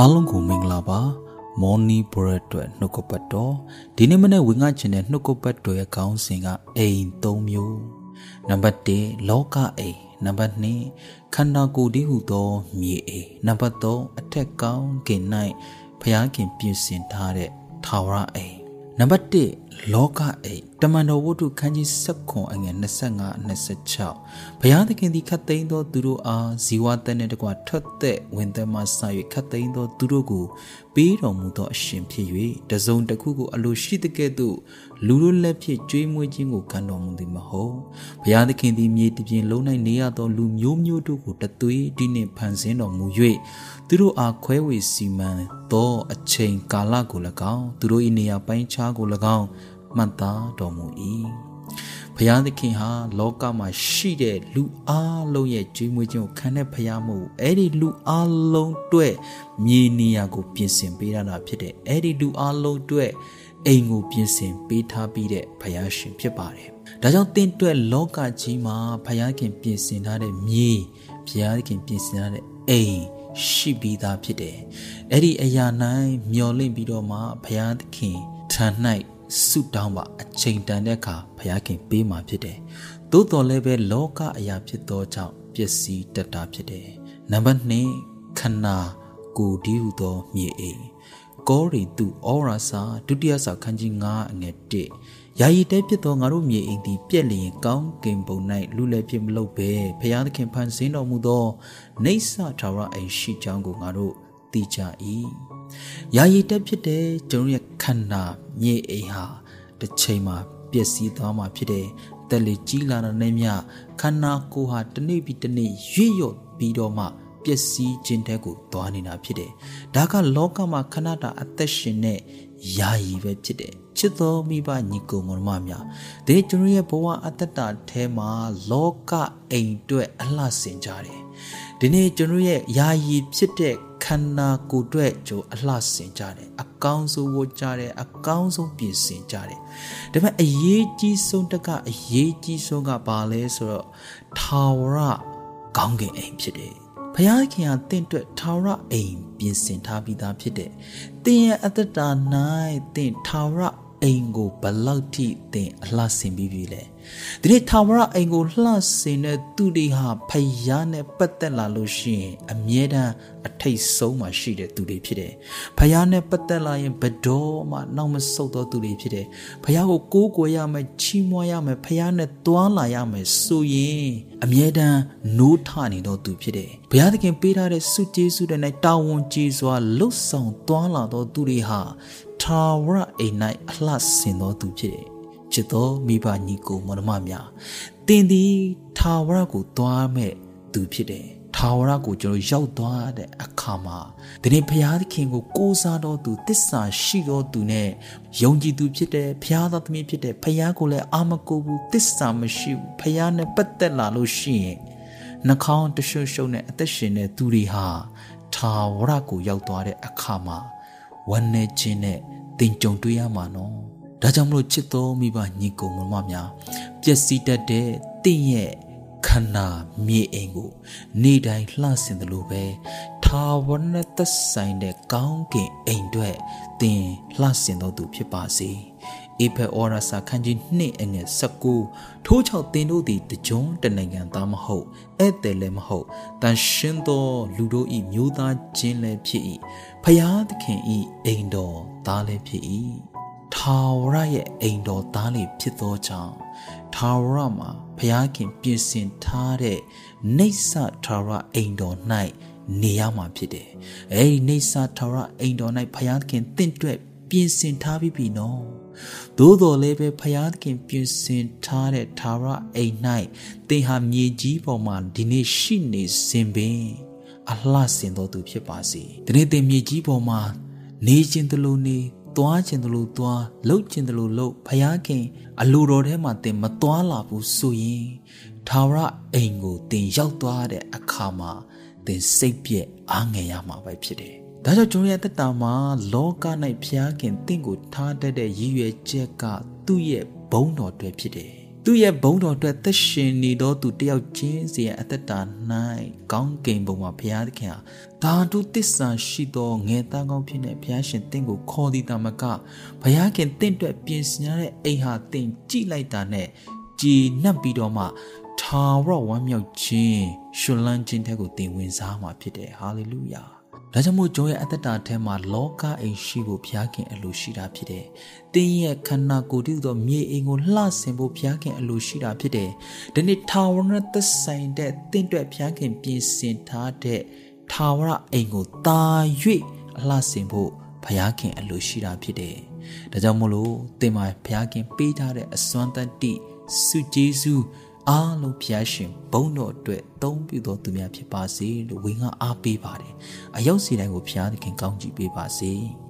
အားလုံးကိုမင်္ဂလာပါမော်နီဘရက်အတွက်နှုတ်ကပတ်တော်ဒီနေ့မနေ့ဝင်ငါချင်တဲ့နှုတ်ကပတ်တော်ရဲ့ခေါင်းစဉ်ကအိမ်၃မျိုးနံပါတ်1လောကအိမ်နံပါတ်2ခန္ဓာကိုယ်တည်းဟူသောမြေအိမ်နံပါတ်3အထက်ကောင်းကင်၌ဖျားခင်ပြင်ဆင်ထားတဲ့ထာဝရအိမ်နံပါတ်1 လောကအိမ်တမန်တော်ဝတ္ထုခန်းကြီး7ခွန်အငယ်25 26ဘုရားသခင်သည်ခတ်သိမ်းသောသူတို့အားဇီဝသက်နှင့်တကွထွက်သက်ဝင်သက်မှဆ၍ခတ်သိမ်းသောသူတို့ကိုပေးတော်မူသောအရှင်ဖြစ်၍တစုံတစ်ခုကိုအလိုရှိတဲ့ကဲ့သို့လူတို့လက်ဖြင့်ကြွေးမွေးခြင်းကိုခံတော်မူသည်မဟုတ်ဘုရားသခင်သည်မြေတပြင်လုံး၌နေရသောလူမျိုးမျိုးတို့ကိုတသွေးဒီနှင့်ဖန်ဆင်းတော်မူ၍သူတို့အားခွဲဝေစီမံသောအချိန်ကာလကို၎င်းသူတို့၏နေရာပိုင်းခြားကို၎င်း မှတ်သားတော်မူ၏ဘုရားသခင်ဟာလောကမှာရှိတဲ့လူအလုံးရဲ့ကြွေးမွေးခြင်းကိုခံတဲ့ဘုရားမို့အဲ့ဒီလူအလုံးအတွက်မြေနေရာကိုပြင်ဆင်ပေးရတာဖြစ်တယ်အဲ့ဒီလူအလုံးအတွက်အိမ်ကိုပြင်ဆင်ပေးထားပြီးတဲ့ဘုရားရှင်ဖြစ်ပါတယ်ဒါကြောင့်တင့်အတွက်လောကကြီးမှာဘုရားခင်ပြင်ဆင်ထားတဲ့မြေဘုရားခင်ပြင်ဆင်ထားတဲ့အိမ်ရှိပြီးသားဖြစ်တယ်အဲ့ဒီအရာ၌မျော်လင့်ပြီးတော့မှဘုရားသခင်ထံ၌ ဆုတောင်းပါအချိန်တန်တဲ့အခါဘုရားခင်ပေးမှာဖြစ်တယ်။သို့တော်လည်းပဲလောကအရာဖြစ်သောကြောင့်ပျက်စီးတတ်တာဖြစ်တယ်။နံပါတ်2ခန္ဓာကိုယ်ဒီဟုသောမြေအိမ်ကောရိတုဩရာစာဒုတိယစာခန်းကြီး9အငယ်1ယာယီတဲဖြစ်သောငါတို့မြေအိမ်သည်ပြက်လျင်ကောင်းကင်ဘုံ၌လူလည်းဖြစ်မလုပ်ဘဲဖျားသခင်ဖန်ဆင်းတော်မူသောနေဆာထာဝရအိမ်ရှိကြောင်းကိုငါတို့သိကြ၏ယာယီတက်ဖြစ်တဲ့ကျွန်တော်ရဲ့ခ န္ဓာမြေအိမ်ဟာတစ်ချိန်မှာပျက်စီးသွားမှာဖြစ်တယ်တက်လေကြီးလာတဲ့နေ့မြခန္ဓာကိုယ်ဟာတစ်နေ့ပြီးတစ်နေ့ရွေ့ရော့ပြီးတော့မှပျက်စီးခြင်းတဲ့ကိုသွားနေတာဖြစ်တယ်ဒါကလောကမှာခဏတာအသက်ရှင်တဲ့ယာယီပဲဖြစ်တယ်ချစ်တော်မိဘညီကိုမောင်မများဒီကျွန်တော်ရဲ့ဘဝအတ္တတာထဲမှာလောကအိမ်အတွက်အလှဆင်ကြတယ်ဒီနေ့ကျွန်တော်ရဲ့ယာယီဖြစ်တဲ့ခ န္ဓာကိုယ်အတွက်ကြိုအလှဆင်ကြတယ်အကောင်းဆုံးဝတ်ကြတယ်အကောင်းဆုံးပြင်ဆင်ကြတယ်ဒါပေမဲ့အရေးကြီးဆုံးတကအရေးကြီးဆုံးကဘာလဲဆိုတော့ထာဝရကောင်းကင်အိမ်ဖြစ်တယ်ဘုရားခင်ဟာတင့်အတွက်ထာဝရအိမ်ပြင်ဆင်ထားပြီးသားဖြစ်တယ်။တင်းရဲ့အတ္တတာ၌တင့်ထာဝရ အိမ်ကိုဘလောက်ထိသင်အလှဆင်ပြီးပြီလဲဒီနေ့ထာဝရအိမ်ကိုလှဆင်တဲ့သူတွေဟာဖယားနဲ့ပတ်သက်လာလို့ရှိရင်အမြဲတမ်းအထိတ်ဆုံးမှရှိတဲ့သူတွေဖြစ်တယ်ဖယားနဲ့ပတ်သက်လာရင်ဘတော်မှနောက်မဆုတ်သောသူတွေဖြစ်တယ်ဖယားကိုကိုးကွယ်ရမယ်ချီးမွမ်းရမယ်ဖယားနဲ့တွားလာရမယ်ဆိုရင်အမြဲတမ်းနိုးထနေသောသူဖြစ်တယ်ဘုရားသခင်ပေးထားတဲ့စုကျေးဇူးတွေနဲ့တာဝန်ကြီးစွာလှုပ်ဆောင်တွားလာသောသူတွေဟာ ထာဝရအိမ်၌အလှဆင်သောသူဖြစ်တယ်ချစ်သောမိဘညီကိုမောင်နှမများတင်သည်ထာဝရကိုသွားမဲ့သူဖြစ်တယ်ထာဝရကိုကျွန်တော်ရောက်သွားတဲ့အခါမှာဒီနေ့ဘုရားသခင်ကိုကိုးစားတော်သူတစ္ဆာရှိတော်သူနဲ့ယုံကြည်သူဖြစ်တဲ့ဘုရားသားသမီးဖြစ်တဲ့ဘုရားကိုလည်းအာမကိုဘူးတစ္ဆာမရှိဘူးဘုရားနဲ့ပတ်သက်လာလို့ရှိရင်နှာခေါင်းတရှုံရှုံနဲ့အသက်ရှင်တဲ့သူတွေဟာထာဝရကိုရောက်သွားတဲ့အခါမှာ ဝမ်းနေခြင်းနဲ့တင်ကြုံတွေ့ရမှာနော်ဒါကြောင့်မလို့ချစ်တော်မိဘညီကိုမမများပျက်စီးတတ်တဲ့တင့်ရဲ့ ခန္ဓာမြေအိမ်ကိုနေတိုင်းလှဆင်တယ်လို့ပဲထာဝရနဲ့သက်ဆိုင်တဲ့ကောင်းကင်အိမ်တွေတင်လှဆင်တော်သူဖြစ်ပါစေအေဖက်ဩရစာခန်းကြီး2အငယ်19ထိုးချောက်တင်တို့သည်တကြွတနိုင်ငံသားမဟုတ်ဧည့်သည်လည်းမဟုတ်တန်ရှင်းသောလူတို့၏မျိုးသားချင်းလည်းဖြစ်၏ဖယားသခင်၏အိမ်တော်သားလည်းဖြစ်၏ထာဝရရဲ့အိမ်တော်သားလေးဖြစ်သောကြောင့်ထာဝရမှာ ဘုရားခင်ပြင်ဆင်ထားတဲ့နေဆထာဝရအိမ်တော်၌နေရမှာဖြစ်တယ်။အဲဒီနေဆထာဝရအိမ်တော်၌ဘုရားခင်တင့်တွက်ပြင်ဆင်ထားပြီးပြီနော်။သို့တော်လည်းပဲဘုရားခင်ပြင်ဆင်ထားတဲ့ထာဝရအိမ်၌သင်ဟာမြေကြီးပေါ်မှာဒီနေ့ရှိနေစဉ်ပင်အလှဆင်တော်သူဖြစ်ပါစေ။ဒီနေ့သင်မြေကြီးပေါ်မှာနေခြင်းတလို့နေ သွားခြင်းတလို့သွားလှုပ်ခြင်းတလို့လှုပ်ဖယားခင် အလိုတော်ထဲမှာတင်မသွားလာဘူးဆိုရင်ထာဝရအိမ်ကိုတင်ရောက်သွားတဲ့အခါမှာတင်စိတ်ပြည့်အားငယ်ရမှာပဲဖြစ်တယ်။ဒါကြောင့်ကျွန်တော်ရဲ့တက်တာမှာလောက၌ဖျားခင်တင့်ကိုထားတတ်တဲ့ရည်ရွယ်ချက်ကသူ့ရဲ့ဘုံတော်တွေဖြစ်တယ်။ သူသူ့ရဲ့ဘုံတော်အတွက်သက်ရှင်နေသောသူတယောက်ချင်းစီရဲ့အသက်တာ၌ကောင်းကင်ဘုံမှာဘုရားသခင်ဟာဒါတုတစ္ဆာရှိသောငယ်သားကောင်းဖြစ်တဲ့ဘုရားရှင်တင့်ကိုခေါ်သည်တာမကဘုရားခင်တင့်အတွက်ပြင်ဆင်ရတဲ့အိမ်ဟာတင့်ကြည့်လိုက်တာနဲ့ကြည်နပ်ပြီးတော့မှထာဝရဝမ်းမြောက်ခြင်းရှင်လန်းခြင်းတဲ့ကိုတင်ဝင်စားမှာဖြစ်တယ်ဟာလေလုယာ ဒါကြောင့်မို့ကျွန်ရဲ့အသက်တာထဲမှာလောကအိမ်ရှိဖို့ဘုရားခင်အလိုရှိတာဖြစ်တယ်။တင်းရဲ့ခန္ဓာကိုယ်တည်သောမြေအိမ်ကိုလှဆင်ဖို့ဘုရားခင်အလိုရှိတာဖြစ်တယ်။ဒီနေ့ထာဝရသက်ဆိုင်တဲ့တင့်အတွက်ဘုရားခင်ပြင်ဆင်ထားတဲ့ထာဝရအိမ်ကိုတာ၍အလှဆင်ဖို့ဘုရားခင်အလိုရှိတာဖြစ်တယ်။ဒါကြောင့်မို့လို့သင်မှာဘုရားခင်ပေးထားတဲ့အစွမ်းတတ္တိစုကျေးဇူး အားလုံးဖျားရှင်ဘုန်းတော်အတွက်သုံးပြုတော်သူများဖြစ်ပါစေလို့ဝေငှအားပေးပါတယ်အရောက်စီတိုင်းကိုဖျားသခင်ကောင်းချီးပေးပါစေ။